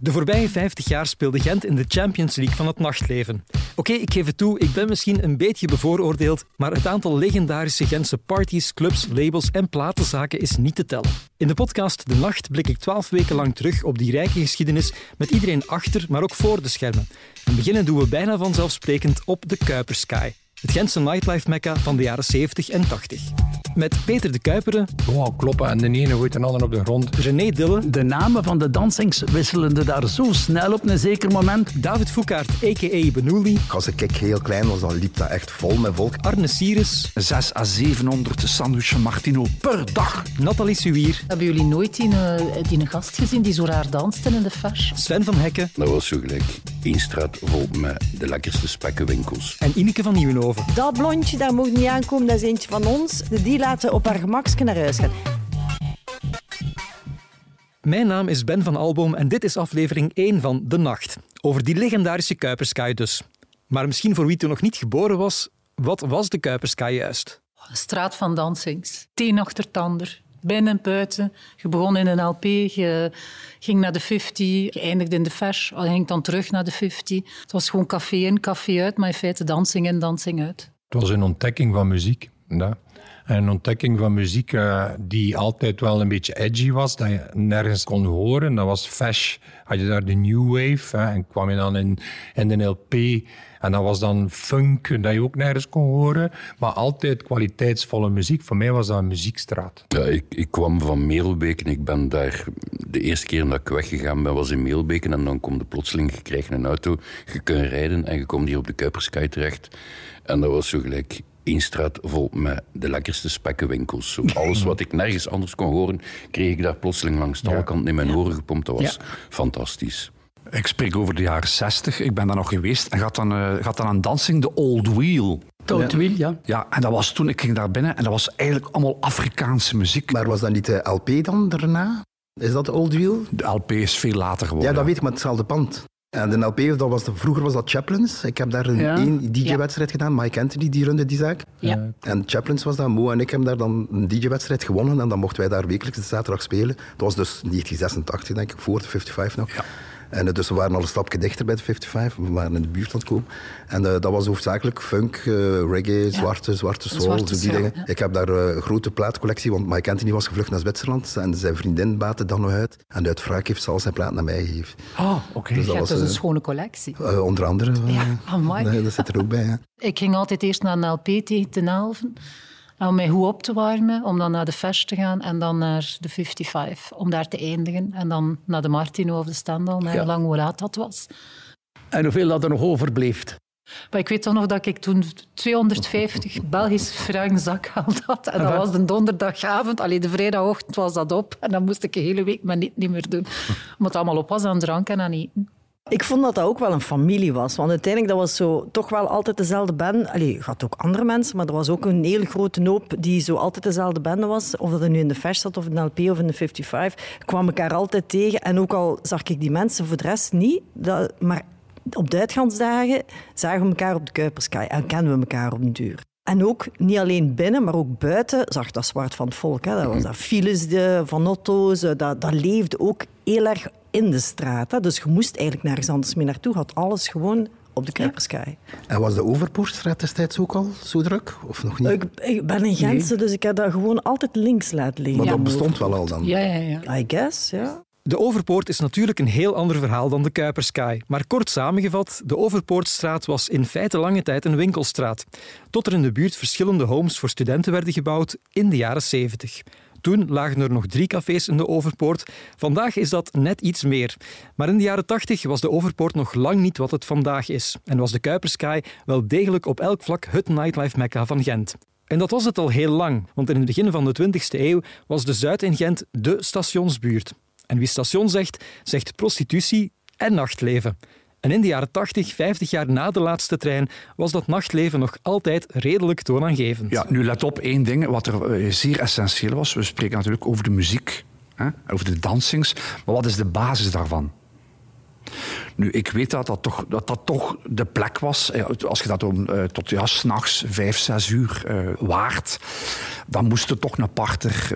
De voorbije 50 jaar speelde Gent in de Champions League van het nachtleven. Oké, ik geef het toe, ik ben misschien een beetje bevooroordeeld, maar het aantal legendarische Gentse parties, clubs, labels en platenzaken is niet te tellen. In de podcast De Nacht blik ik 12 weken lang terug op die rijke geschiedenis met iedereen achter, maar ook voor de schermen. En beginnen doen we bijna vanzelfsprekend op de Kuipersky. Het Gentse nightlife-mekka van de jaren 70 en 80. Met Peter de Kuiperen. Wow, kloppen. En de ene gooit de ander op de grond. René Dille. De namen van de dansings wisselden daar zo snel op een zeker moment. David Foucaert, a.k.a. Benouli. Als ik heel klein was, dan liep dat echt vol met volk. Arne Sires. 6 à 700 sandwichen Martino per dag. Nathalie Suier. Hebben jullie nooit die, uh, die gast gezien die zo raar danste in de fars? Sven van Hekken. Dat was zo gelijk. Eén straat vol met de lekkerste spekkenwinkels. En Ineke van Nieuwenhoven. Dat blondje, daar moet niet aankomen, dat is eentje van ons. Die laten op haar gemakje naar huis gaan. Mijn naam is Ben van Alboom en dit is aflevering 1 van De Nacht. Over die legendarische Kuipersky dus. Maar misschien voor wie toen nog niet geboren was, wat was de Kuipersky juist? Een straat van dansings. Teen achter tander. Binnen en buiten. Je begon in een LP, je ging naar de 50, je eindigde in de Fash, je ging dan terug naar de 50. Het was gewoon café in, café uit, maar in feite dansing in, dansing uit. Het was een ontdekking van muziek. Ja. Een ontdekking van muziek uh, die altijd wel een beetje edgy was, dat je nergens kon horen. Dat was Fash, had je daar de New Wave en kwam je dan in, in de LP. En dat was dan funk, dat je ook nergens kon horen. Maar altijd kwaliteitsvolle muziek. Voor mij was dat een muziekstraat. Ja, ik, ik kwam van Meelbeken. Ik ben daar... De eerste keer dat ik weggegaan ben, was in Meelbeken. En dan komt de plotseling, je krijgt een auto, je kunt rijden en je komt hier op de Kuipersky terecht. En dat was zo gelijk één straat vol met de lekkerste spekkenwinkels. Zo alles wat ik nergens anders kon horen, kreeg ik daar plotseling langs de kant in mijn oren gepompt. Dat was fantastisch. Ik spreek over de jaren 60. Ik ben daar nog geweest en gaat dan, uh, gaat dan aan dansing de Old Wheel. De Old Wheel, ja. Ja, en dat was toen ik ging daar binnen en dat was eigenlijk allemaal Afrikaanse muziek. Maar was dat niet de LP dan daarna? Is dat de Old Wheel? De LP is veel later geworden. Ja, dat weet ik, maar hetzelfde pand. En de LP, dat was de, vroeger was dat Chaplins. Ik heb daar een Ja. één DJ-wedstrijd gedaan. Mike Anthony, die runde die zaak. Ja. En Chaplins was dat. Mo en ik hebben daar dan een DJ-wedstrijd gewonnen. En dan mochten wij daar wekelijks de zaterdag spelen. Dat was dus 1986, denk ik, voor de 55 nog. En eh, dus we waren al een stapje dichter bij de 55. We waren in de buurt aan het komen. En eh, dat was hoofdzakelijk funk, eh, reggae, zwarte, zwarte soul, Zwarte zo die dingen. ja. Ik heb daar een grote plaatcollectie, want Mike Anthony was gevlucht naar Zwitserland. En zijn vriendin baatte dan nog uit. En uit wraak heeft ze al zijn plaat naar mij gegeven. Oh, oké. Dus Je dat hebt was, dus een schone collectie. onder andere. Ja, amai. nee, dat zit er ook bij. Hè. Ik ging altijd eerst naar een LP tegen ten elven. Om mij goed op te warmen, om dan naar de Fash te gaan en dan naar de 55, om daar te eindigen. En dan naar de Martino of de Stendal, naar Ja. lang hoe laat dat was. En hoeveel dat er nog overbleef. Maar ik weet toch nog dat ik toen 250 Belgische frank zakgeld had. En dat was de donderdagavond. Alleen de vrijdagochtend was dat op. En dan moest ik een hele week mijn niet, niet meer doen. Omdat het allemaal op was aan drank en aan eten. Ik vond dat dat ook wel een familie was. Want uiteindelijk dat was zo, toch wel altijd dezelfde band. Allee, had ook andere mensen, maar er was ook een hele grote hoop die zo altijd dezelfde band was. Of dat er nu in de Fash zat, of in de LP, of in de 55. kwam elkaar altijd tegen. En ook al zag ik die mensen voor de rest niet, dat, maar op de zagen we elkaar op de Kuipersky en kenden we elkaar op de duur. En ook niet alleen binnen, maar ook buiten zag dat zwart van het volk. Hè. Dat was dat files van auto's, eh, dat, dat leefde ook heel erg in de straat. Hè. Dus je moest eigenlijk nergens anders meer naartoe. Je had alles gewoon op de Kuipersky. En was de Overpoortstraat destijds ook al zo druk? Of nog niet? Ik, ik ben in Gentse, dus ik heb dat gewoon altijd links laten liggen. maar dat bestond wel al dan. Ja, ja, ja. I guess, ja. De Overpoort is natuurlijk een heel ander verhaal dan de Kuipersky. Maar kort samengevat, de Overpoortstraat was in feite lange tijd een winkelstraat. Tot er in de buurt verschillende homes voor studenten werden gebouwd in de jaren 70. Toen lagen er nog drie cafés in de Overpoort. Vandaag is dat net iets meer. Maar in de jaren 80 was de Overpoort nog lang niet wat het vandaag is. En was de Kuipersky wel degelijk op elk vlak het nightlife-mekka van Gent. En dat was het al heel lang, want in het begin van de 20e eeuw was de Zuid in Gent de stationsbuurt. En wie station zegt, zegt prostitutie en nachtleven. En in de jaren 80, 50 jaar na de laatste trein, was dat nachtleven nog altijd redelijk toonaangevend. Ja, nu let op één ding, wat er eh, zeer essentieel was. We spreken natuurlijk over de muziek, hè, over de dansings. Maar wat is de basis daarvan? Nu, ik weet dat dat toch, dat, dat toch de plek was. eh, Als je dat om, eh, tot ja, s'nachts, vijf, zes uur eh, waard, dan moest je toch een parter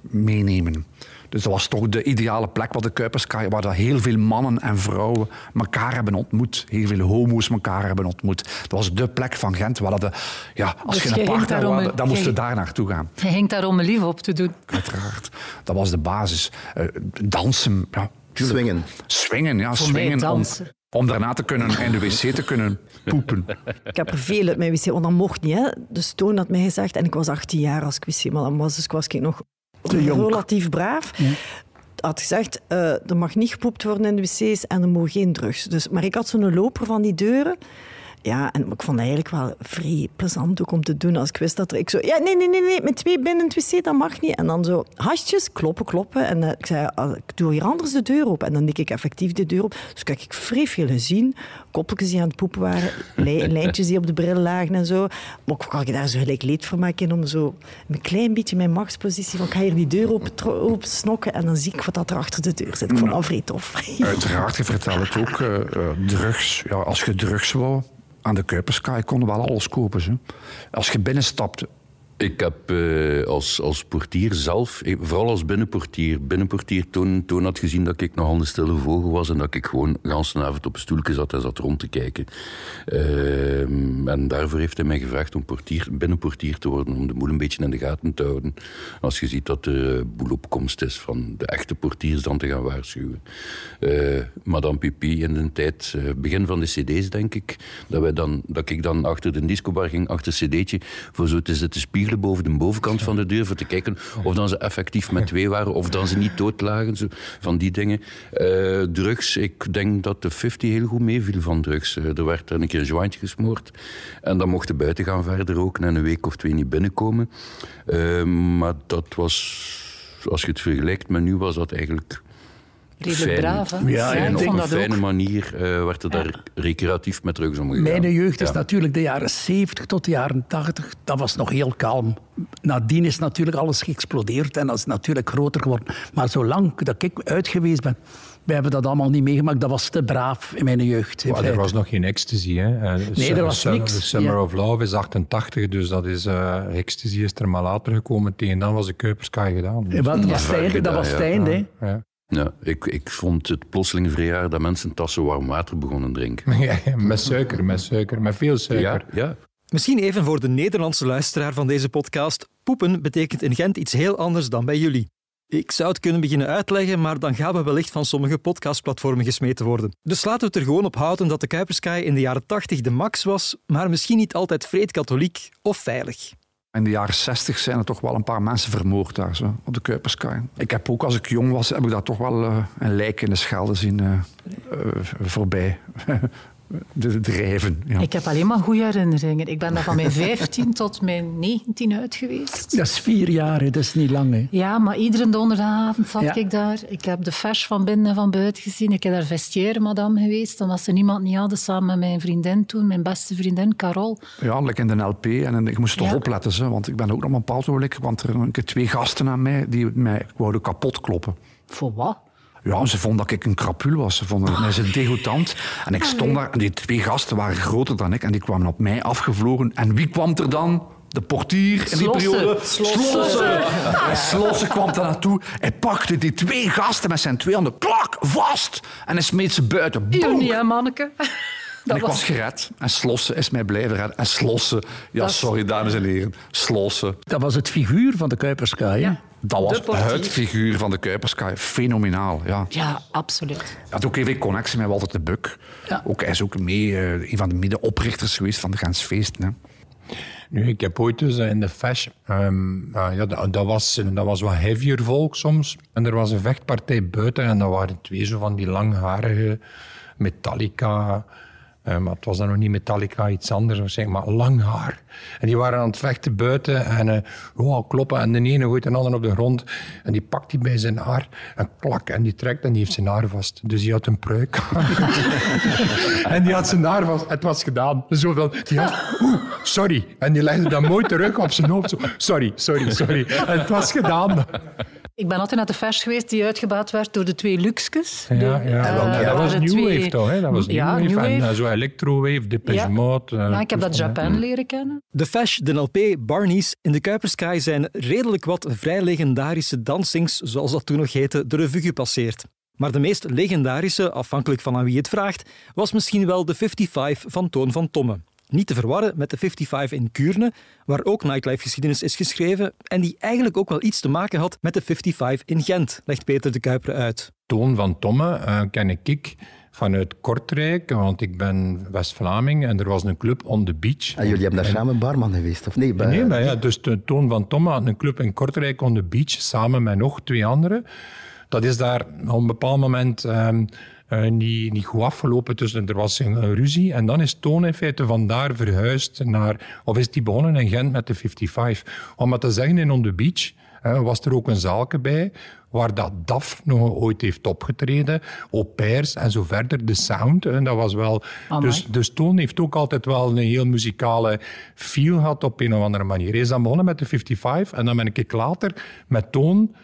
meenemen. Dus dat was toch de ideale plek wat de Kuiperskaai, waar dat heel veel mannen en vrouwen elkaar hebben ontmoet. Heel veel homo's elkaar hebben ontmoet. Dat was de plek van Gent waar dat de, ja, als Dus je een partner wilde, dan moest je daar naartoe gaan. Hij ging daar om een lief op te doen. Uiteraard. Dat was de basis. Eh, dansen, ja, tuurlijk. Swingen. Swingen, ja, Voor swingen. Om, dansen. om daarna te kunnen in de wc te kunnen poepen. Ik heb er veel uit mijn wc, want dat mocht niet. Hè. Dus Toon had mij gezegd, en ik was 18 jaar als ik wc-man was, dus ik was ik nog relatief braaf. Had gezegd, eh, er mag niet gepoept worden in de wc's en er mogen geen drugs. Dus, maar ik had zo'n loper van die deuren. Ja, en ik vond het eigenlijk wel vrij plezant ook om te doen. Als ik wist dat er... Ik zo, ja, nee, nee, nee, nee, met twee binnen het wc, dat mag niet. En dan zo, hasjes, kloppen, kloppen. En eh, ik zei, ah, ik doe hier anders de deur op. En dan dik ik effectief de deur op. Dus kijk, ik vrij veel gezien. Koppeltjes die aan het poepen waren. lij- Lijntjes die op de bril lagen en zo. Maar ook kan ik daar zo gelijk leedvermaak in om zo een klein beetje mijn machtspositie van ik ga hier die deur open snokken en dan zie ik wat dat er achter de deur zit. Ik vond dat vrij tof. Uiteraard, je vertelt het ook. eh, eh, drugs. Ja, als je drugs wou, aan de Kuiperskaai kon je wel alles kopen. Hè. Als je binnenstapte, Ik heb eh, als, als portier zelf, eh, vooral als binnenportier, binnenportier Toon, Toon had gezien dat ik nogal een stille vogel was en dat ik gewoon de hele avond op een stoeltje zat en zat rond te kijken. Ehm, en daarvoor heeft hij mij gevraagd om portier, binnenportier te worden, om de boel een beetje in de gaten te houden. Als je ziet dat er eh, boel op komst is van de echte portiers dan te gaan waarschuwen. Eh, Madame Pipi in de tijd, begin van de cd's denk ik, dat, wij dan, dat ik dan achter de discobar ging, achter een cd'tje, voor zo te zitten spiegelen boven de bovenkant van de deur, voor te kijken of dan ze effectief met twee waren, of dan ze niet dood lagen, zo, van die dingen. Eh, drugs, ik denk dat de 50 heel goed meeviel van drugs. Eh, er werd een keer een jointje gesmoord en dan mochten buiten gaan verder roken en een week of twee niet binnenkomen. Eh, maar dat was, als je het vergelijkt met nu, was dat eigenlijk Redelijk Fijn. braaf, hè? Ja, en op een dat fijne ook. manier eh, werd er daar recreatief met drugs omgegaan. Mijn jeugd is Ja. natuurlijk de jaren 70 tot de jaren 80. Dat was nog heel kalm. Nadien is natuurlijk alles geëxplodeerd en dat is natuurlijk groter geworden. Maar zolang dat ik uit geweest ben, wij hebben dat allemaal niet meegemaakt. Dat was te braaf in mijn jeugd. in Maar er was nog geen ecstasy. Hè. Eh, Nee, er was Summer- niks. Summer Ja. of Love is 88, dus dat is, eh, ecstasy is er maar later gekomen. Tegen dan was de Kuiperskaai gedaan. Dus, dat was het einde. Dat was het einde hè. Ja. Ik, ik vond het plotseling vrij raar dat mensen tassen warm water begonnen drinken. Ja, met suiker, met suiker, met veel suiker. Ja, ja. Misschien even voor de Nederlandse luisteraar van deze podcast. Poepen betekent in Gent iets heel anders dan bij jullie. Ik zou het kunnen beginnen uitleggen, maar dan gaan we wellicht van sommige podcastplatformen gesmeten worden. Dus laten we het er gewoon op houden dat de Kuiperskaai in de jaren 80 de max was, maar misschien niet altijd vreed katholiek of veilig. In de jaren 60 zijn er toch wel een paar mensen vermoord daar zo, op de Kuiperskaai. Ik heb ook, als ik jong was, heb ik daar toch wel eh, een lijk in de schelde zien eh, eh, voorbij de drijven. Ja. Ik heb alleen maar goede herinneringen. Ik ben daar van mijn 15 tot mijn 19 uit geweest. Dat is vier jaar, hè. dat is niet lang. Hè. Ja, maar iedere donderdagavond zat Ja. ik daar. Ik heb de vers van binnen en van buiten gezien. Ik heb daar vestiaire madame geweest. Dan was ze niemand niet hadden, samen met mijn vriendin toen, mijn beste vriendin, Carol. Ja, like in de LP. En ik moest toch Ja. opletten, ze, want ik ben ook nog een bepaald ogenblik, want er waren twee gasten aan mij die mij wouden kapot kloppen. Voor wat? Ja, ze vonden dat ik een krapul was. Ze vonden mij ze degoutant. En ik stond daar en die twee gasten waren groter dan ik en die kwamen op mij afgevlogen. En wie kwam er dan? De portier in die Slossen. periode. Slossen. En Slossen kwam daar naartoe. Hij pakte die twee gasten met zijn twee handen klak vast. En hij smeet ze buiten. Hè, manneke. En ik was gered. En Slossen is mij blijven redden. En Slossen, ja, Dat sorry dames en heren. Slossen. Dat was het figuur van de Kuiperskaai. Ja. Dat was het figuur van de Kuiperskaai. Fenomenaal, ja. Ja, absoluut. Hij had ook even connectie met Walter de Buk. Ja. Ook, hij is ook mee, eh, een van de medeoprichters geweest van de Gensfeesten. Hè. Nu, ik heb ooit dus eh, in de Fash, ehm, ah, ja, dat, dat, was, dat was wat heavier volk soms. En er was een vechtpartij buiten en dat waren twee zo van die langharige Metallica. Eh, maar het was dan nog niet Metallica, iets anders, waarschijnlijk, maar lang haar. En die waren aan het vechten buiten en oh, kloppen. En de ene gooit de ander op de grond en die pakt die bij zijn haar en klak. En die trekt en die heeft zijn haar vast. Dus die had een pruik. en die had zijn haar vast. Het was gedaan. Zo oeh, sorry. En die legde dat mooi terug op zijn hoofd. Zo, sorry, sorry, sorry. En het was gedaan. Ik ben altijd naar de vers geweest die uitgebaat werd door de twee Luxkes. Ja, ja, eh, dat was New twee- Wave toch? Hè? Dat was New Ja, Wave. New En Wave. eh, zo Electrowave, Depeche Ja. Mode. eh, Ja, ik heb dat toestanden. Japan leren kennen. De Fash, de LP, Barney's in de Kuipersky zijn redelijk wat vrij legendarische dansings, zoals dat toen nog heette, de revue gepasseerd. Maar de meest legendarische, afhankelijk van aan wie het vraagt, was misschien wel de 55 van Toon van Tomme. Niet te verwarren met de 55 in Kuurne, waar ook nightlife-geschiedenis is geschreven en die eigenlijk ook wel iets te maken had met de 55 in Gent, legt Peter de Kuiper uit. Toon van Tomme eh, ken ik vanuit Kortrijk, want ik ben West-Vlaming en er was een club on the beach. En jullie hebben daar samen barman geweest, of nee? bij- Nee, maar ja, dus de Toon van Tomme had een club in Kortrijk on the beach, samen met nog twee anderen. Dat is daar op een bepaald moment ehm, eh, niet, niet goed afgelopen. Dus er was een, een ruzie. En dan is Toon in feite vandaar verhuisd naar... Of is die begonnen in Gent met de 55. Om maar te zeggen, in On the Beach was er ook een zaalke bij waar dat DAF nog ooit heeft opgetreden, au pairs en zo verder. De sound, en dat was wel... Dus, dus Toon heeft ook altijd wel een heel muzikale feel gehad op een of andere manier. Hij is dan begonnen met de 55 en dan ben ik later met Toon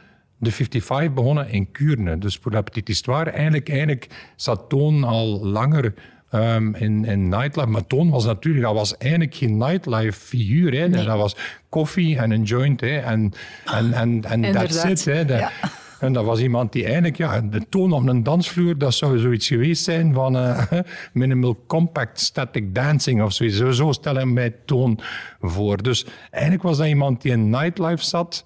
de 55 begonnen in Kuurne. Dus voor petite histoire, eigenlijk, eigenlijk zat Toon al langer ehm, in, in nightlife. Maar Toon was natuurlijk, dat was eigenlijk geen nightlife figuur. Hè. Dat was koffie en een joint. Hè. En, en, en, en that's it. Hè. Ja. En dat was iemand die eigenlijk, ja, de toon op een dansvloer, dat zou zoiets geweest zijn van eh, minimal compact static dancing of zoiets. Zo, zo stellen mij toon voor. Dus eigenlijk was dat iemand die in nightlife zat,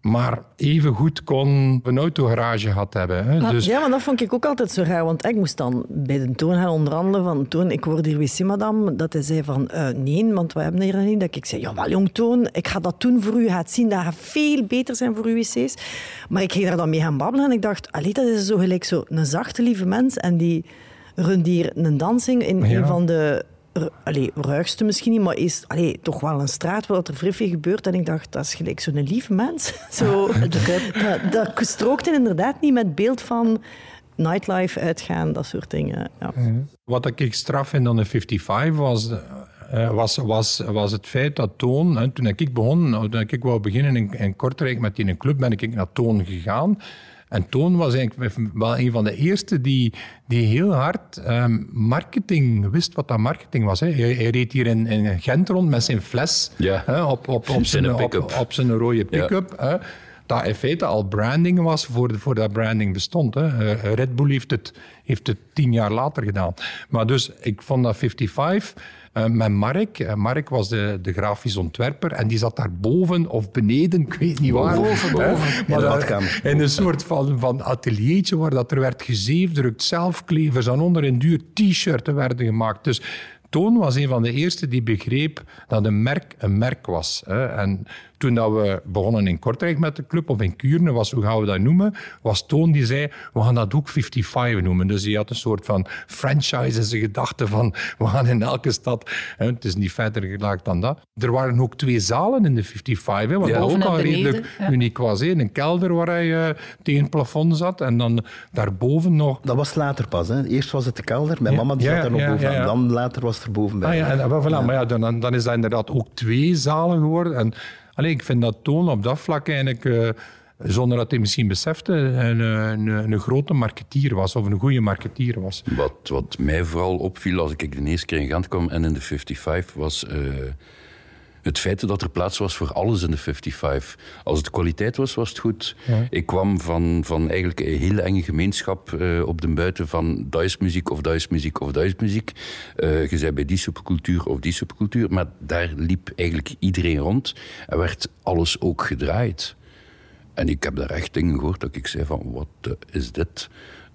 maar even goed kon een autogarage gehad hebben. Hè. Ah, Dus, Ja, maar dat vond ik ook altijd zo raar. Want ik moest dan bij de toon gaan onderhandelen van Toon, ik word hier wc-madame. Dat hij zei van, eh, nee, want we hebben hier niet. Dat ik zei, jawel jong Toon, ik ga dat doen voor u. Gaat zien dat gaat veel beter zijn voor uw wc's. Maar ik ging daar dan mee gaan babbelen en ik dacht, allee, dat is zo gelijk zo een zachte, lieve mens. En die runt hier een dansing in Ja. een van de... Allee, ruigste misschien niet, maar is allee, toch wel een straat waar er vrij veel gebeurt. En ik dacht, dat is gelijk zo'n lieve mens. Zo, dat, dat strookte inderdaad niet met het beeld van nightlife, uitgaan, dat soort dingen. Ja. Wat ik straf vind aan de 55 was, eh, was, was, was het feit dat Toon, hè, toen ik begon, nou, toen ik wou beginnen in, in Kortrijk met die in een club, ben ik naar Toon gegaan. En Toon was eigenlijk wel een van de eerste die, die heel hard ehm, marketing wist wat dat marketing was. Hè. Hij, hij reed hier in, in Gent rond met zijn fles Ja. hè, op, op, op, Zijn op, zijn rode pick-up. Dat in feite al branding was voor, voor dat branding bestond. Hè. Eh, Red Bull heeft het, heeft het tien jaar later gedaan. Maar dus, ik vond dat 55 eh, met Mark. Eh, Mark was de, de grafisch ontwerper en die zat daar boven of beneden, ik weet niet waar. Boven, boven. In daar- badkamer. In een soort van, van ateliertje waar dat er werd gezeefdrukt, zelfklevers en onder een duur t-shirten werden gemaakt. Dus Toon was een van de eerste die begreep dat een merk een merk was. Hè. En toen dat we begonnen in Kortrijk met de club, of in Kuurne, was, hoe gaan we dat noemen, was Toon die zei, we gaan dat ook 55 noemen. Dus die had een soort van franchise in zijn gedachte van, we gaan in elke stad, hè, het is niet verder gelaagd dan dat. Er waren ook twee zalen in de 55, hè, wat Ja. ook al beneden, redelijk ja. uniek was. Hè. Een kelder waar hij eh, tegen het plafond zat en dan daarboven nog... Dat was later pas. Hè. Eerst was het de kelder. Mijn Ja, mama die ja, zat daar nog ja, bovenaan. ja, ja. Dan later was het er boven bij. Ah, ja, en, voilà, Maar ja, dan, dan is dat inderdaad ook twee zalen geworden. En allee, ik vind dat Toon op dat vlak eigenlijk, eh, zonder dat hij misschien besefte, een, een, een grote marketeer was, of een goede marketeer was. Wat, wat mij vooral opviel als ik de eerste keer in Gent kwam en in de 55 was eh, het feit dat er plaats was voor alles in de 55. Als het kwaliteit was, was het goed. Ik kwam van, van eigenlijk een hele enge gemeenschap eh, op de buiten van dat is muziek of dat is muziek of dat is muziek. Eh, je zei bij die subcultuur of die subcultuur, maar daar liep eigenlijk iedereen rond en werd alles ook gedraaid. En ik heb daar echt dingen gehoord dat ik zei van, wat is dit?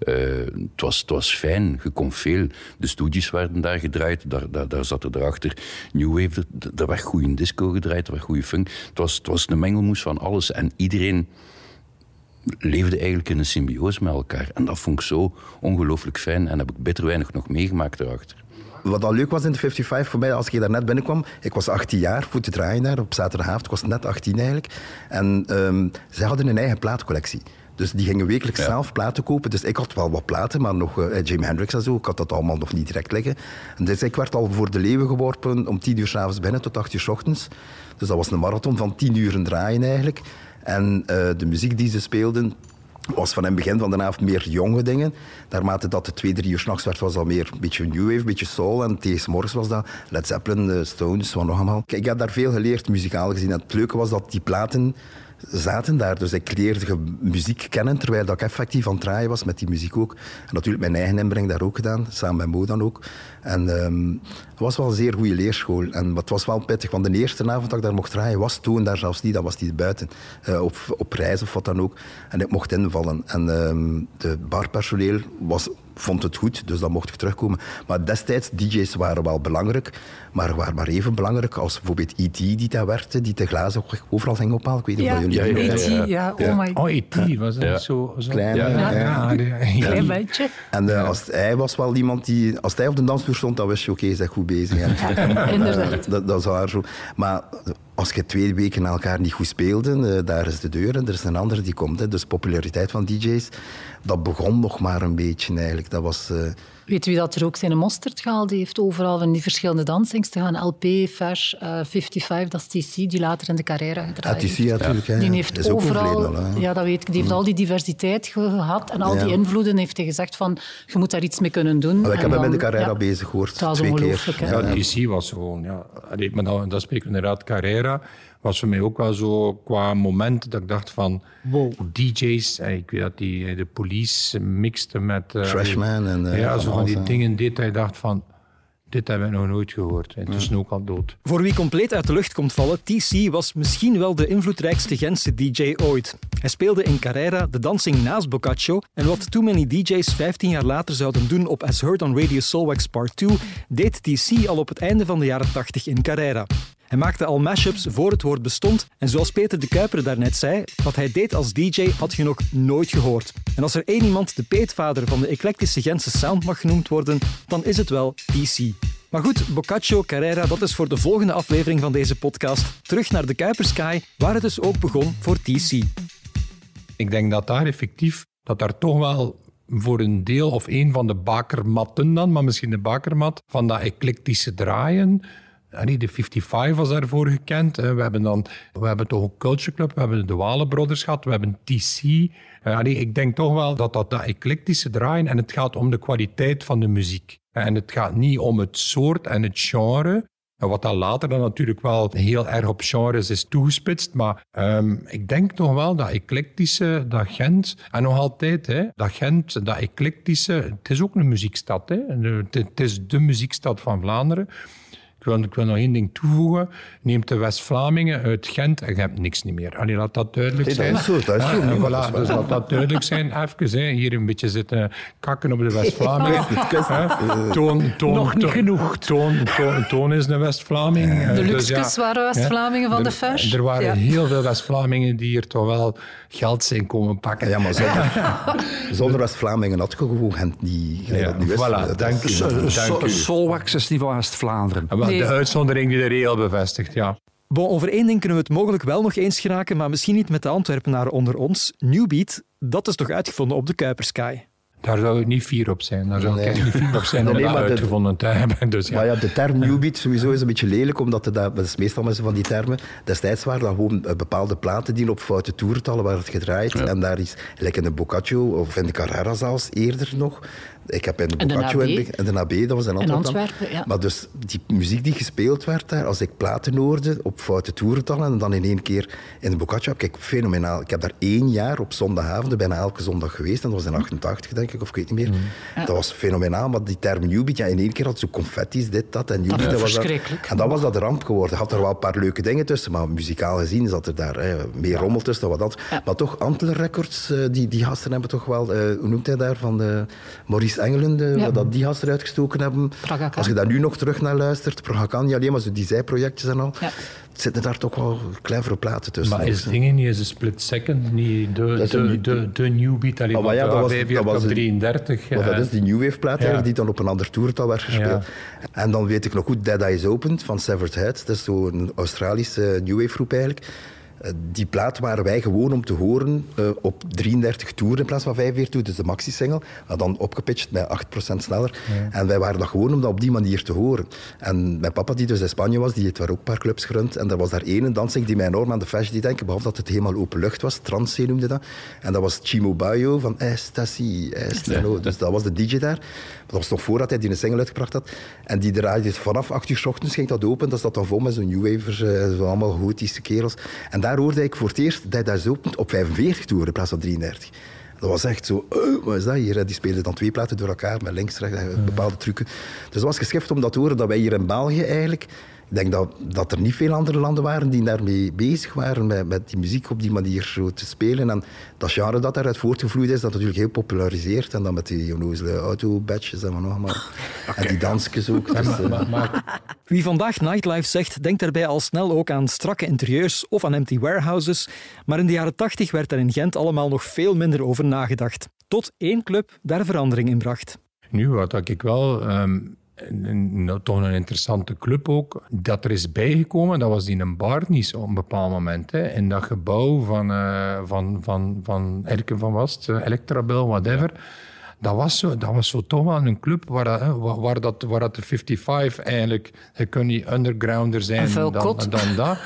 Eh, het, was, het was fijn, je kon veel. De studios werden daar gedraaid, daar, daar, daar zat er erachter New Wave, er, er werd goede disco gedraaid, er werd goede funk. Het was, het was een mengelmoes van alles en iedereen leefde eigenlijk in een symbiose met elkaar. En dat vond ik zo ongelooflijk fijn en heb ik bitter weinig nog meegemaakt erachter. Wat al leuk was in de 55 voor mij, als ik daar net binnenkwam, ik was 18 jaar, voor te draaien daar op zaterdagavond. Ik was net 18 eigenlijk. En ehm zij hadden een eigen plaatcollectie. Dus die gingen wekelijks zelf platen kopen. Dus ik had wel wat platen, maar nog uh, Jimi Hendrix en zo. Ik had dat allemaal nog niet direct liggen. En dus ik werd al voor de leeuwen geworpen om 10 uur s'avonds binnen tot 8 uur s ochtends. Dus dat was een marathon van 10 uur draaien eigenlijk. En eh, de muziek die ze speelden, was van in het begin van de avond meer jonge dingen. Naarmate dat het twee, drie uur s'nachts werd, was dat meer een beetje new wave, een beetje soul. En tegen morgens was dat Led Zeppelin, de Stones, wat nog allemaal. Ik heb daar veel geleerd, muzikaal gezien. En het leuke was dat die platen zaten daar. Dus ik leerde muziek kennen, terwijl ik effectief aan het draaien was met die muziek ook. En natuurlijk mijn eigen inbreng daar ook gedaan, samen met Mo dan ook. En um, het was wel een zeer goede leerschool. En het was wel pittig, want de eerste avond dat ik daar mocht draaien, was toen daar zelfs niet. Dat was niet buiten, uh, op, op reis of wat dan ook. En ik mocht invallen. En um, de barpersoneel was vond het goed, dus dan mocht ik terugkomen. Maar destijds, DJ's waren wel belangrijk, maar waren maar even belangrijk als bijvoorbeeld E.T. die daar werkte, die de glazen overal ging ophalen. Ik weet niet ja. of jullie ja, ja, E.T., ja, oh my Oh, E.T. was dat zo, zo? Klein, ja, ja. ja. Klein beetje. En uh, als, hij was wel iemand die... Als hij op de dansvloer stond, dan wist je, oké, okay, is goed bezig. Ja, inderdaad. dat, dat is waar zo. Maar als je twee weken na elkaar niet goed speelde, uh, daar is de deur en er is een andere die komt. Hè. Dus populariteit van DJ's, dat begon nog maar een beetje eigenlijk. Dat was... Weet wie dat er ook zijn mosterd gehaald heeft? Overal van die verschillende dansings te gaan. LP, uh, 55, dat is TC, die later in de Carrera gedraaid heeft. Ja, TC natuurlijk. Ja. Die heeft is overal... Al, ja, dat weet ik. Die heeft mm. al die diversiteit gehad en al ja. die invloeden. heeft hij gezegd van, je moet daar iets mee kunnen doen. Maar ik heb hem in de Carrera ja, bezig gehoord, dat twee keer. Ja, TC was gewoon... Ja, maar dan, dat spreken we inderdaad Carrera was voor mij ook wel zo qua moment dat ik dacht van wow. DJ's. Ik weet dat die de police mixte met. Uh, Trashman en. Uh, ja, zo van die dingen deed dat je dacht van. Dit hebben we nog nooit gehoord. Het is ook al dood. Voor wie compleet uit de lucht komt vallen, TC was misschien wel de invloedrijkste Gentse DJ ooit. Hij speelde in Carrera de dansing naast Boccaccio en wat Too Many DJ's 15 jaar later zouden doen op As Heard on Radio Soulwax Part 2, deed TC al op het einde van de jaren 80 in Carrera. Hij maakte al mashups voor het woord bestond en zoals Peter de Kuiper daarnet zei, wat hij deed als DJ had je nog nooit gehoord. En als er één iemand de peetvader van de eclectische Gentse sound mag genoemd worden, dan is het wel TC. Maar goed, Boccaccio Carrera, dat is voor de volgende aflevering van deze podcast. Terug naar de Kuipersky, waar het dus ook begon voor TC. Ik denk dat daar effectief, dat daar toch wel voor een deel of een van de bakermatten dan, maar misschien de bakermat, van dat eclectische draaien, de 55 was daarvoor gekend. We hebben dan, we hebben toch een Culture Club, we hebben de Walen Brothers gehad, we hebben TC. Ik denk toch wel dat dat, dat eclectische draaien en het gaat om de kwaliteit van de muziek. En het gaat niet om het soort en het genre. Wat dan later dan natuurlijk wel heel erg op genres is toegespitst. Maar um, ik denk toch wel dat eclectische, dat Gent, en nog altijd, hè, dat Gent, dat eclectische, het is ook een muziekstad. Hè. Het is de muziekstad van Vlaanderen. Ik wil, ik wil nog één ding toevoegen. Neemt de West-Vlamingen uit Gent en je hebt niks niet meer. Allee, laat dat duidelijk Nee, zijn. dat is zo, dat is. Ja, voilà, dus laat dat duidelijk zijn. Even, hè, hier een beetje zitten kakken op de West-Vlamingen. Hè. Toon, toon, Nog niet toon- genoeg. Toon, toon, toon is een West-Vlaming. Eh, De dus Luxkus ja, waren West-Vlamingen van de Fash. Er waren Ja. heel veel West-Vlamingen die hier toch wel geld zijn komen pakken. Ja, maar zonder, zonder West-Vlamingen had je gewoon Gent niet. Ja, is. voilà, dank u. Solwax is niet van West-Vlaanderen. De uitzondering die de regel bevestigt, ja. Bon, over één ding kunnen we het mogelijk wel nog eens geraken, maar misschien niet met de Antwerpenaren onder ons. Newbeat, dat is toch uitgevonden op de Kuipersky? Daar zou ik niet fier op zijn. Daar zou ik Nee. echt niet fier op zijn om Nee, dat uitgevonden te hebben. Dus ja. Maar ja, de term newbeat sowieso is een beetje lelijk, omdat het, dat dat is meestal zo van die termen. Destijds waren dat gewoon eh, bepaalde platen die op foute toerentallen waren gedraaid. En daar is, gelijk in de Boccaccio, of in de Carrera zelfs, eerder nog. Ik heb in de Boccaccio in, en de AB, dat was in Antwerpen. dan. Antwerpen, ja. Maar dus die muziek die gespeeld werd daar, als ik platen hoorde op foute toerentallen en dan in één keer in de Boccaccio, heb ik fenomenaal. Ik heb daar één jaar op zondagavond, bijna elke zondag geweest, en dat was in 88 denk ik, of ik weet niet meer. Dat was fenomenaal, maar die term newbeat, ja, in één keer had zo confetti's, dit, dat. En dat was verschrikkelijk. en dan was dat ramp geworden. Had er wel een paar leuke dingen tussen, maar muzikaal gezien zat er daar hè, meer rommel tussen dan wat dat. Maar toch, Antler Records, eh, die, die gasten hebben toch wel, eh, hoe noemt hij daar, van de Maurice Engelen, de, Ja. wat dat die gasten uitgestoken hebben. Praga Khan. Als je daar nu nog terug naar luistert, Praga Khan, niet alleen maar zo die zijprojectjes en al, Ja. zitten daar toch wel clevere platen tussen. Maar is dingen niet eens een split second, niet de, de, de, de new beat, alleen Ah, maar van ja, dat was- 45 dat was op een- 33. Maar dat eh, is die New Wave plaat die dan op een ander toertal werd gespeeld. En dan weet ik nog goed Dead Eyes Opened van Severed Heads. Dat is zo'n Australische New Wave groep eigenlijk. Eh, die plaat waren wij gewoon om te horen uh, op 33 toeren in plaats van 45 toeren, dus de maxi-single. dan opgepitcht bij 8% sneller. En wij waren dat gewoon om dat op die manier te horen. En mijn papa, die dus in Spanje was, die heeft daar ook een paar clubs gerund. En er was daar één dansing die mij enorm aan de fashion die denken, behalve dat het helemaal open lucht was. Transzee noemde dat. En dat was Chimo Bayo van Estasi. Estano. Dus dat was de DJ daar. Dat was nog voordat hij die een single uitgebracht had. En die draaide vanaf 8 uur s ochtends ging dat open. Dat zat dan vol met zo'n New Wavers, uh, zo allemaal gotische kerels. En daar hoorde ik voor het eerst dat hij daar zo op 45 toeren in plaats van 33. Dat was echt zo, uh, wat is dat hier? Die speelden dan twee platen door elkaar met links, rechts, bepaalde trucken. Dus dat was geschift om dat te horen dat wij hier in België eigenlijk ik denk dat, dat er niet veel andere landen waren die daarmee bezig waren, met, met die muziek op die manier zo te spelen. En dat genre dat daaruit voortgevloeid is, dat natuurlijk heel populariseerd. En dan met die onnozele auto-badges en wat nog maar. En die dansjes ook. Dus, uh... Wie vandaag nightlife zegt, denkt daarbij al snel ook aan strakke interieurs of aan empty warehouses. Maar in de jaren tachtig werd er in Gent allemaal nog veel minder over nagedacht. Tot één club daar verandering in bracht. Nu, wat ik wel... Um een, toch een interessante club ook. Dat er is bijgekomen, dat was die een Barnies op een bepaald moment. Hè. In dat gebouw van, uh, van, van, van Erken van Wast, uh, Electrabel, whatever. Dat was, zo, dat was zo toch wel een club waar, dat, waar, dat, waar dat de 55 eigenlijk... Je kunt niet undergrounder zijn dan, dan dat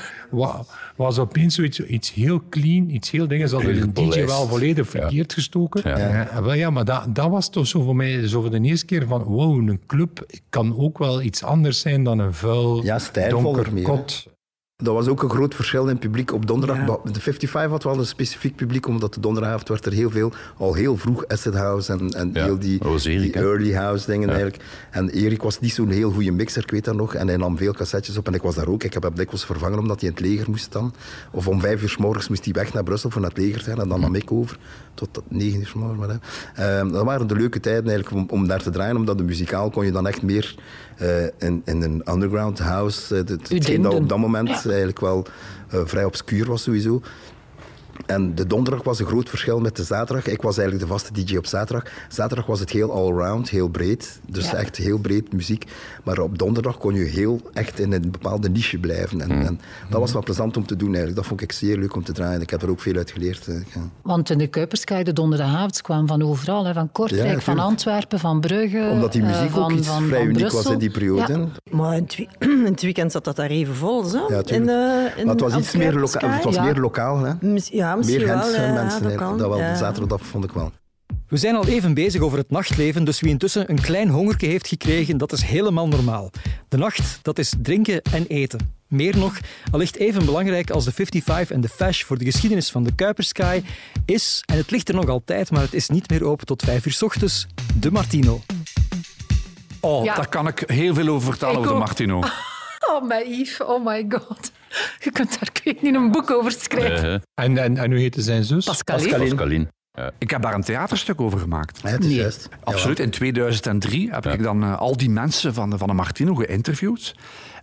was opeens zoiets, iets heel clean, iets heel dingen. Ze hadden een DJ wel volledig verkeerd gestoken. Ja. Wel, ja, maar dat, dat was toch zo voor mij zo voor de eerste keer van wow, een club kan ook wel iets anders zijn dan een vuil, ja, donker kot. Dat was ook een groot verschil in het publiek op donderdag. De 55 had wel een specifiek publiek, omdat de donderdagavond werd er heel veel, al heel vroeg acid house en, en heel die, die early house dingen eigenlijk. En Erik was niet zo'n heel goede mixer, ik weet dat nog. En hij nam veel cassettes op en ik was daar ook. Ik heb hem dikwijls vervangen omdat hij in het leger moest dan. Of om vijf uur s morgens moest hij weg naar Brussel voor naar het leger te gaan en dan nam ik over tot negen uur s morgens. Maar, um, dat waren de leuke tijden eigenlijk om, om daar te draaien, omdat de muzikaal kon je dan echt meer uh, in, in een underground house. Uh, hetgeen dat op dat moment eigenlijk wel uh, vrij obscuur was sowieso. En de donderdag was een groot verschil met de zaterdag. Ik was eigenlijk de vaste DJ op zaterdag. Zaterdag was het heel allround, heel breed. Dus echt heel breed muziek. Maar op donderdag kon je heel echt in een bepaalde niche blijven. En, hmm. en dat was wel plezant om te doen eigenlijk. Dat vond ik zeer leuk om te draaien. Ik heb er ook veel uit geleerd. Eh, Want in de Kuiperskei, de donderdagavond kwamen van overal. Hè. Van Kortrijk, van Antwerpen, van Brugge. Omdat die muziek uh, ook iets van, vrij uniek was in die periode. Maar in het, weekend zat dat daar even vol, zo. Ja, in de, in maar het was iets meer, loka het was meer lokaal. Hè? Ja, misschien meer wel. Ja, mensen. Dat, kan. dat wel, ja. zaterdag vond ik wel. We zijn al even bezig over het nachtleven, dus wie intussen een klein hongerke heeft gekregen, dat is helemaal normaal. De nacht, dat is drinken en eten. Meer nog, allicht even belangrijk als de 55 en de Fash voor de geschiedenis van de Kuipersky, is, en het ligt er nog altijd, maar het is niet meer open tot 5 uur s ochtends, de Martino. Oh, ja. daar kan ik heel veel over vertellen, over de Martino. Oh, my Yves, oh my god. Je kunt daar, ik weet niet, een boek over schrijven. Uh, en, en, en hoe heette zijn zus? Pascaline. Pascaline. Ja. Ik heb daar een theaterstuk over gemaakt. Ja, het is juist. Absoluut. In 2003 heb ik dan uh, al die mensen van de, van de Martino geïnterviewd.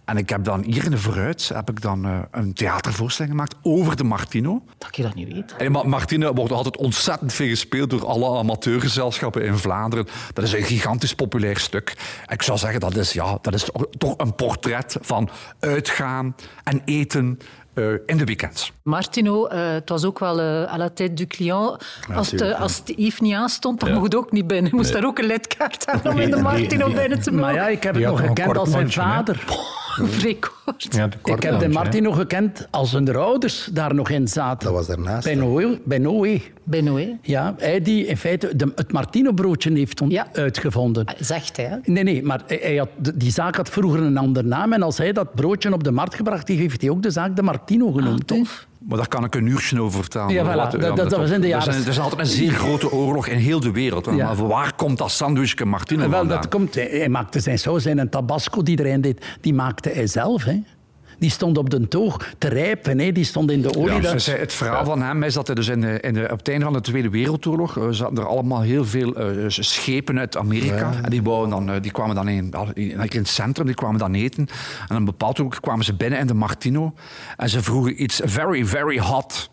En ik heb dan hier in de Vooruit heb ik dan, uh, een theatervoorstelling gemaakt over de Martino. Dat je dat niet weet. En Martino wordt altijd ontzettend veel gespeeld door alle amateurgezelschappen in Vlaanderen. Dat is een gigantisch populair stuk. Ik zou zeggen, dat is, ja, dat is toch een portret van uitgaan en eten uh, in de weekends. Martino, uh, het was ook wel uh, à la tête du client. Als, ja, het, als het Yves niet aanstond, dan ja. mocht het ook niet binnen. Je moest nee. daar ook een ledkaart hebben om in de Martino binnen te mogen. Maar ja, ik heb het nog gekend als zijn vader. Vrij kort. Ja, ik heb de Martino gekend als hun ouders daar nog in zaten. Dat was daarnaast. Bij Noé. Bij Noé. Bij Noé. Ja, hij die in feite de, het Martino-broodje heeft ja. uitgevonden. Zegt hij, Nee, nee, maar hij had, die zaak had vroeger een ander naam. En als hij dat broodje op de markt gebracht heeft, heeft hij ook de zaak de Martino genoemd. Ah, maar daar kan ik een uurtje over vertellen. Ja, voilà. dat, dat, dat was in de jaren... Er, er is altijd een zeer grote oorlog in heel de wereld. Ja. Maar waar komt dat sandwichje Martino Wel, dat komt, hij maakte zijn saus en een tabasco die erin deed, die maakte hij zelf. Hè die stond op de toog te rijpen. Hè. Die stond in de olie. Ja, het verhaal van hem is dat er dus in de, in de, op het einde van de Tweede Wereldoorlog uh, zaten er allemaal heel veel uh, schepen uit Amerika. En die, dan, uh, die kwamen dan in, in, het centrum, die kwamen dan eten. En op een bepaald moment kwamen ze binnen in de Martino. En ze vroegen iets very, very hot.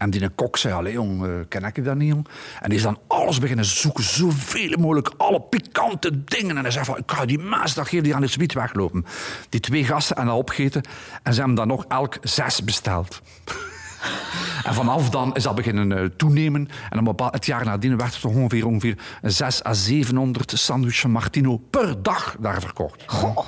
En die kok zei, allee jong, uh, ken ik dat niet jong? En die is dan alles beginnen zoeken, zoveel mogelijk, alle pikante dingen. En hij zei van, ik ga die maasdag geven, die aan de suite weglopen. Die twee gasten en dat opgeten. En ze hebben dan nog elk zes besteld. En vanaf dan is dat beginnen uh, toenemen. En bepaald, het jaar nadien werd er toch ongeveer, ongeveer 6 à 700 sandwiches Martino per dag daar verkocht. Goh.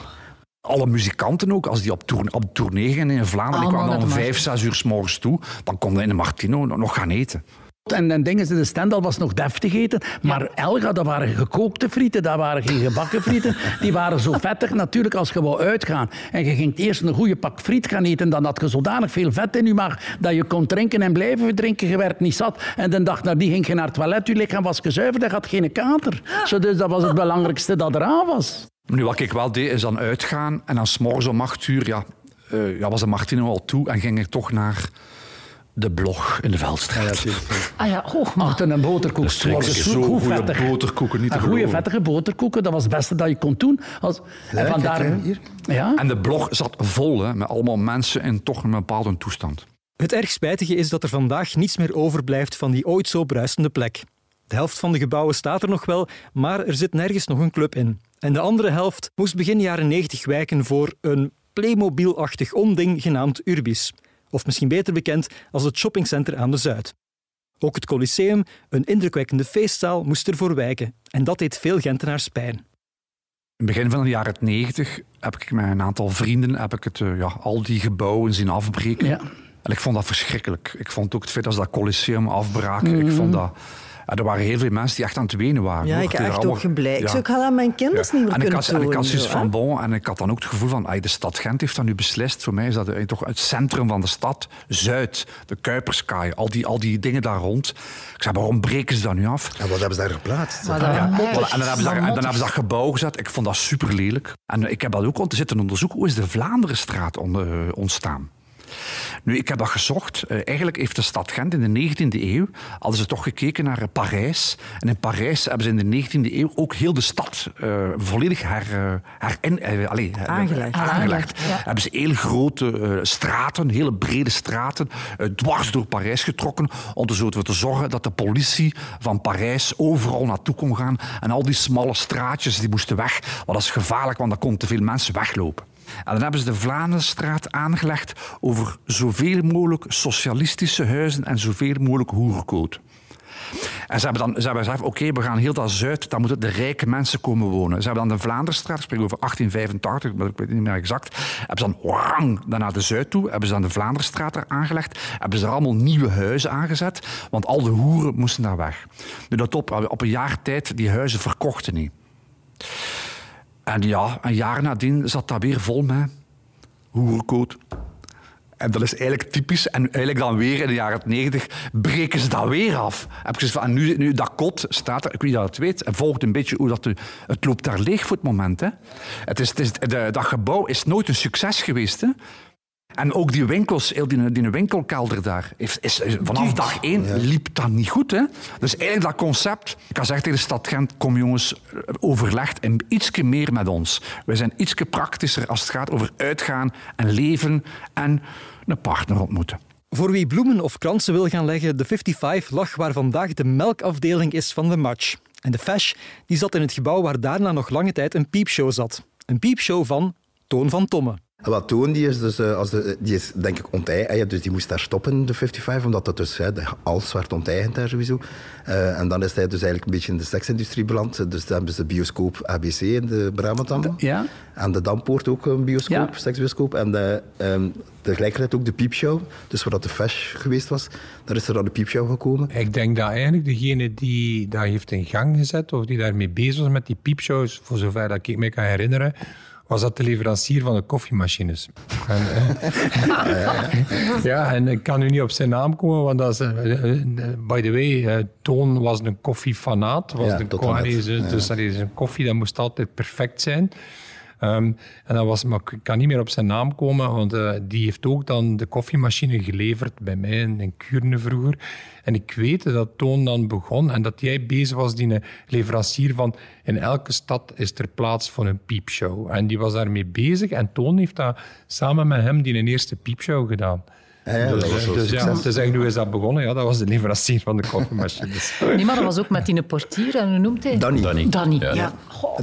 Alle muzikanten ook, als die op, tour, op tournee gingen in Vlaanderen, die kwamen dan om vijf, zes uur s morgens toe, dan konden in de Martino nog gaan eten. En, en dingen, de Stendal was nog deftig eten. Maar Elga, dat waren gekookte frieten, dat waren geen gebakken frieten. Die waren zo vettig natuurlijk als je wou uitgaan. En je ging eerst een goede pak friet gaan eten. Dan had je zodanig veel vet in je maag dat je kon drinken en blijven drinken. Je werd niet zat. En de dag nadien ging je naar het toilet. Je lichaam was gezuiverd en had geen kater. Zo, dus dat was het belangrijkste dat eraan was. Nu, wat ik wel deed, is dan uitgaan. En dan s'morgens om acht uur ja, uh, ja, was de Martino al toe. En ging ik toch naar de blog in de Veldstraat. Ah ja, oh, man. Achter een boterkoek. Dat zo goede boterkoeken. Niet een goede vettige boterkoeken, dat was het beste dat je kon doen. Als, en, vandaar, hier. Ja? en de blog zat vol hè, met allemaal mensen in toch een bepaalde toestand. Het erg spijtige is dat er vandaag niets meer overblijft van die ooit zo bruisende plek. De helft van de gebouwen staat er nog wel, maar er zit nergens nog een club in. En de andere helft moest begin jaren 90 wijken voor een Playmobil-achtig onding genaamd Urbis of misschien beter bekend als het shoppingcenter aan de Zuid. Ook het Colosseum, een indrukwekkende feestzaal, moest ervoor wijken. En dat deed veel Gentenaars pijn. In het begin van de jaren 90 heb ik met een aantal vrienden heb ik het, uh, ja, al die gebouwen zien afbreken. Ja. En ik vond dat verschrikkelijk. Ik vond ook het feit dat ze dat Colosseum afbraken. Ik vond dat er waren heel veel mensen die echt aan het wenen waren. Ja, ik heb echt ook geblij. Ja. Ik had aan mijn kinders niet meer en kunnen ik had, En ik had zoiets van, bon, en ik had dan ook het gevoel van, de stad Gent heeft dat nu beslist. Voor mij is dat toch het centrum van de stad, Zuid, de Kuiperskaai, al die, al die dingen daar rond. Ik zei, waarom breken ze dat nu af? En wat hebben ze daar geplaatst? Ja, en, dan hebben, ze daar, en dan hebben ze dat gebouw gezet. Ik vond dat super lelijk. En ik heb dat ook te zitten onderzoeken. Hoe is de Vlaanderenstraat ontstaan? Nu, ik heb dat gezocht. Uh, eigenlijk heeft de stad Gent in de 19e eeuw, hadden ze toch gekeken naar uh, Parijs. En in Parijs hebben ze in de 19e eeuw ook heel de stad uh, volledig herin, allez, aangelegd. aangelegd. Ja. Hebben ze heel grote straten, hele brede straten, dwars door Parijs getrokken, om er zo te zorgen dat de politie van Parijs overal naartoe kon gaan. En al die smalle straatjes die moesten weg, want dat is gevaarlijk, want dan konden te veel mensen weglopen. En dan hebben ze de Vlaanderenstraat aangelegd over zoveel mogelijk socialistische huizen en zoveel mogelijk hoerkoot. En ze hebben dan ze hebben gezegd, oké, we gaan heel dat Zuid, daar moeten de rijke mensen komen wonen. Ze hebben dan de Vlaanderenstraat, ik spreek over 1885, maar ik weet niet meer exact, hebben ze dan wang, dan naar de Zuid toe, hebben ze dan de Vlaanderenstraat er aangelegd, hebben ze er allemaal nieuwe huizen aangezet, want al de hoeren moesten daar weg. Nu dat op, op een jaar tijd, die huizen verkochten niet. En ja, een jaar nadien zat dat weer vol met hoerenkoot. En dat is eigenlijk typisch. En eigenlijk dan weer in de jaren 90 breken ze dat weer af. Heb ik van, nu, nu dat kot staat er, ik weet dat het weet, en volgt een beetje hoe dat... Het loopt daar leeg voor het moment. Hè. Het is, het is, de, dat gebouw is nooit een succes geweest. Hè. En ook die winkels, die, die winkelkelder daar, is, is, vanaf dag één liep dat niet goed. Hè? Dus eigenlijk dat concept, ik kan zeggen tegen de stad Gent, kom jongens, overlegd en ietsje meer met ons. Wij zijn ietsje praktischer als het gaat over uitgaan en leven en een partner ontmoeten. Voor wie bloemen of kransen wil gaan leggen, de 55 lag waar vandaag de melkafdeling is van de match. En de Fash die zat in het gebouw waar daarna nog lange tijd een piepshow zat. Een piepshow van Toon van Tomme. Wat Toon die is, dus, uh, als de, die is denk ik onteigend, dus die moest daar stoppen, de 55, omdat dat dus hè, alles werd onteigend daar sowieso. Uh, en dan is hij dus eigenlijk een beetje in de seksindustrie beland. Dus dan hebben ze de bioscoop ABC in de Brabantam. Ja. En de Dampoort ook een bioscoop, ja. seksbioscoop. En de, um, tegelijkertijd ook de piepshow, dus waar dat de Fash geweest was, daar is er dan de piepshow gekomen. Ik denk dat eigenlijk degene die dat heeft in gang gezet, of die daarmee bezig was met die piepshows, voor zover dat ik me kan herinneren, was dat de leverancier van de koffiemachines. En, uh, ja, en ik kan nu niet op zijn naam komen, want dat is, uh, by the way, Toon was een koffiefanaat. Was ja, de, dus dat is een koffie, dat moest altijd perfect zijn. Um, en dat was, maar ik kan niet meer op zijn naam komen, want uh, die heeft ook dan de koffiemachine geleverd bij mij in, in Kuurne vroeger. En ik weet dat Toon dan begon en dat jij bezig was, die leverancier van in elke stad is er plaats voor een piepshow. En die was daarmee bezig en Toon heeft dat samen met hem die een eerste piepshow gedaan. Ja, dus, dus ja, te zeggen, hoe is dat begonnen? Ja, dat was de leverancier van de koffiemachines. nee, maar dat was ook met die portier, en hoe noemt hij? Danny. Danny. Danny. Ja.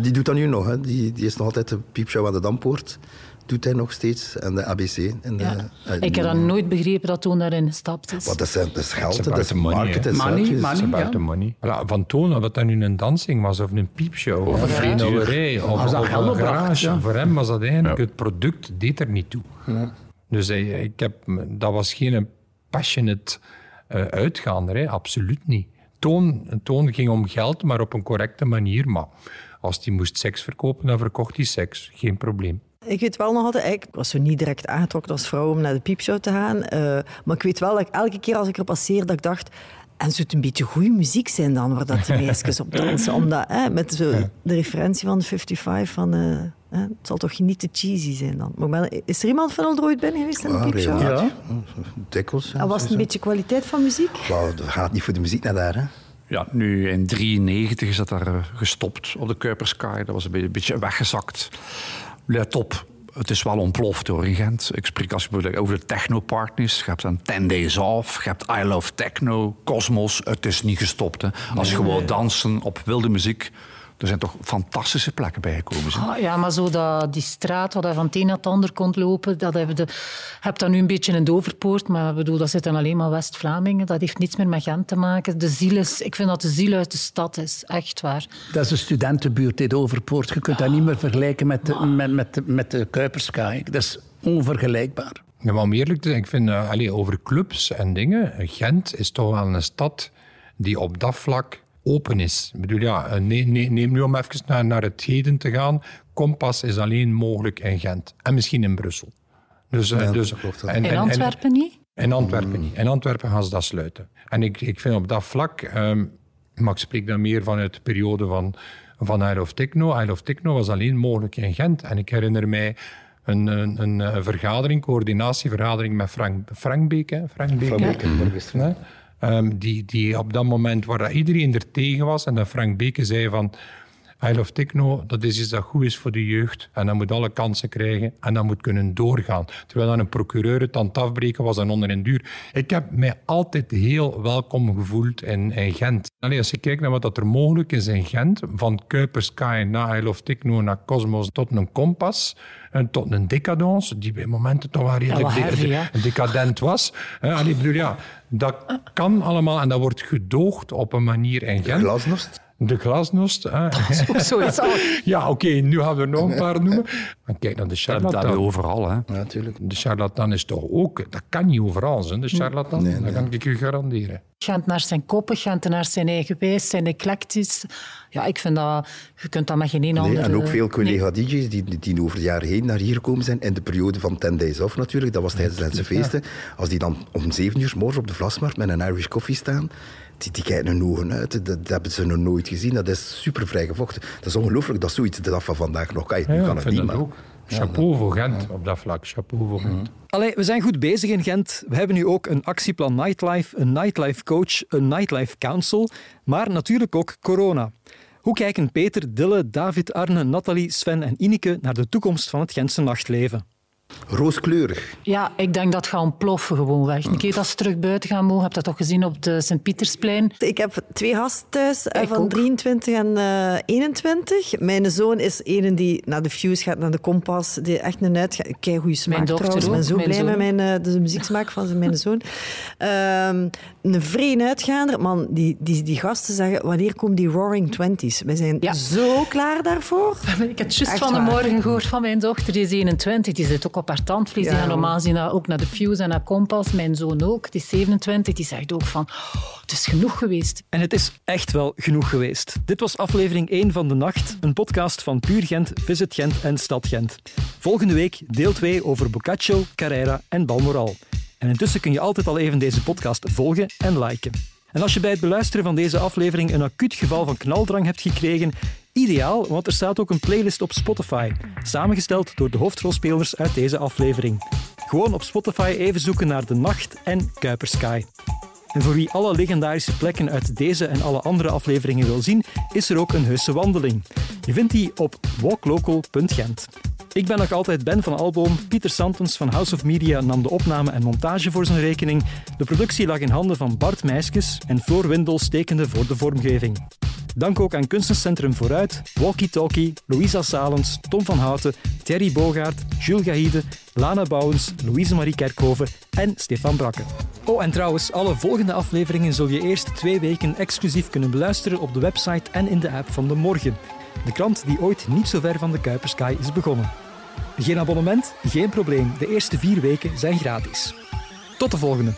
Die doet dat nu nog. Hè. Die, die is nog altijd de piepshow aan de Dampoort. doet hij nog steeds. En de ABC. En de, Ja. eh, Ik heb dan nooit begrepen dat toen daarin gestapt is. Wat dat, is, dat is geld, dat is money, market. hè. Money, money. Money. Voilà, van tonen wat dat nu een dansing was, of een piepshow, of een frituurderij, of, of een garage. ja. Voor hem was dat eigenlijk, het product deed er niet toe. Dus hij, ik heb, dat was geen passionate eh uitgaander, hè, absoluut niet. Toon, toon ging om geld, maar op een correcte manier. Maar als hij moest seks verkopen, dan verkocht hij seks. Geen probleem. Ik weet wel nog altijd, ik was zo niet direct aangetrokken als vrouw om naar de piepshow te gaan. eh, maar ik weet wel dat ik elke keer als ik er passeerde, dat ik dacht... En zou het een beetje goede muziek zijn dan, waar dat die meisjes op dansen? Omdat, hè, met zo de referentie van de 55 van... eh, het zal toch niet te cheesy zijn dan? Maar is er iemand van ooit binnen geweest in de Ah, piepshow? Ja. Dikwijls. ja, En was het een beetje kwaliteit van muziek? Dat gaat niet voor de muziek naar daar, hè? Ja, nu in 93 is dat daar eh, gestopt op de Kuipersky. Dat was een beetje, weggezakt. Let op, het is wel ontploft hoor in Gent. Ik spreek als ik over de technopartners. Je hebt dan 10 Days Off, je hebt I Love Techno, Cosmos. Het is niet gestopt. Hè. Als je gewoon dansen op wilde muziek... Er zijn toch fantastische plekken bijgekomen. Ah, ja, maar zo dat, die straat waar je van het een naar het ander kon lopen, dat hebben de, je hebt dat nu een beetje in de Overpoort, maar bedoel, dat zit dan alleen maar West-Vlamingen. Dat heeft niets meer met Gent te maken. De ziel is, ik vind dat de ziel uit de stad is, echt waar. Dat is een studentenbuurt, dit Overpoort. Je kunt dat niet meer vergelijken met de, met, met, de- met de Kuiperskaai. Dat is onvergelijkbaar. Ja, maar om eerlijk te zijn, ik vind allee, over clubs en dingen. Gent is toch wel een stad die op dat vlak open is. Ik bedoel, ja, eh, nee, nee, neem nu om even naar, naar het heden te gaan. Kompas is alleen mogelijk in Gent en misschien in Brussel. Dus, eh, Ja, dus, en- In en- en- Antwerpen niet? in Antwerpen niet. In Antwerpen gaan ze dat sluiten. En ik, ik vind op dat vlak, ehm, maar ik spreek dan meer vanuit de periode van, van Isle of Techno. Isle of Techno was alleen mogelijk in Gent. En ik herinner mij een, een, een, eh, vergadering, coördinatievergadering met Frank, Frank Beek. Hè? Frank Beek, Frank Ehm, die, die op dat moment, waar iedereen er tegen was, en dat Frank Beke zei van... I Love Techno, dat is iets dat goed is voor de jeugd. En dat moet alle kansen krijgen en dat moet kunnen doorgaan. Terwijl dan een procureur het aan het afbreken was en onder en duur. Ik heb mij altijd heel welkom gevoeld in, in Gent. Allee, als je kijkt naar wat dat er mogelijk is in Gent, van Kuipersky naar I Love Techno, naar Cosmos, tot een Kompas, en tot een Decadence, die bij momenten toch wel redelijk wat de- heavy, de- hè? decadent was. Hè, allee, bedoel, ja, dat kan allemaal en dat wordt gedoogd op een manier in Gent. Glasnost. De glasnost. hè. Ook zoiets. al. Ja, oké, nu gaan we er nog een paar noemen. Maar kijk naar de Dat, dat charlatan. overal. Hè. Ja, natuurlijk. De charlatan is toch ook... Dat kan niet overal zijn, de charlatan. Dat kan ik u garanderen. Gent naar zijn koppig, Gent naar zijn eigen wijs, zijn eclectisch. Ja, ik vind dat... Je kunt dat met geen een Nee, andere... en ook veel Nee. collega-dj's die, die over de jaren heen naar hier gekomen zijn. In de periode van 10 Days Off natuurlijk, dat was tijdens de feesten. Als die dan om 7 uur 's morgens op de Vlasmarkt met een Irish coffee staan, die, die kijken hun ogen uit. Dat, dat hebben ze nog nooit gezien. Dat is super vrijgevochten. Dat is ongelooflijk dat zoiets de dag van vandaag nog kan. Ja, nu ja, kan ik het vind niet, dat maar... ook. Chapeau voor Gent op dat vlak. Chapeau voor Gent. Allee, we zijn goed bezig in Gent. We hebben nu ook een actieplan Nightlife, een Nightlife Coach, een Nightlife Council, maar natuurlijk ook corona. Hoe kijken Peter, Dille, David, Arne, Nathalie, Sven en Ineke naar de toekomst van het Gentse nachtleven? Rooskleurig. Ja, ik denk dat het gaat ontploffen gewoon weg. Een keer dat ze terug buiten gaan mogen, heb je dat toch gezien op de Sint-Pietersplein. Ik heb twee gasten thuis, eh, Ik van ook. 23 en eh 21. Mijn zoon is een die naar de Fuse gaat, naar de Kompas. Die echt een uitga... Kei goede smaak Mijn dochter trouwens. Ik ben ook, zo mijn blij zoon. met mijn, eh, de muzieksmaak van mijn zoon. Ehm, een vreemd uitgaander. Man, die, die, die gasten zeggen, wanneer komen die Roaring Twenties? We zijn Ja. zo klaar daarvoor. Ik heb het juist Echt van de morgen gehoord van mijn dochter. Die is 21, die zit ook op haar tandvlees. Ja, die normaal zien ook naar de Fuse en naar Kompas. Mijn zoon ook, die is 27. Die zegt ook van, oh, het is genoeg geweest. En het is echt wel genoeg geweest. Dit was aflevering 1 van De Nacht, een podcast van Puur Gent, Visit Gent en Stad Gent. Volgende week deel 2 over Boccaccio, Carrera en Balmoral. En intussen kun je altijd al even deze podcast volgen en liken. En als je bij het beluisteren van deze aflevering een acuut geval van knaldrang hebt gekregen, ideaal, want er staat ook een playlist op Spotify, samengesteld door de hoofdrolspelers uit deze aflevering. Gewoon op Spotify even zoeken naar De Nacht en Kuipersky. En voor wie alle legendarische plekken uit deze en alle andere afleveringen wil zien, is er ook een heuse wandeling. Je vindt die op walklocal.gent. Ik ben nog altijd Ben van Alboom. Pieter Santens van House of Media nam de opname en montage voor zijn rekening. De productie lag in handen van Bart Meiskes en Floor Windel stekende voor de vormgeving. Dank ook aan Kunstencentrum Vooruit, Walkie Talkie, Louisa Salens, Tom van Houten, Thierry Bogaert, Jules Gahide, Lana Bouwens, Louise-Marie Kerkhoven en Stefan Brakke. Oh, en trouwens, alle volgende afleveringen zul je eerst twee weken exclusief kunnen beluisteren op de website en in de app van De Morgen. De krant die ooit niet zo ver van de Kuipersky is begonnen. Geen abonnement? Geen probleem. De eerste vier weken zijn gratis. Tot de volgende.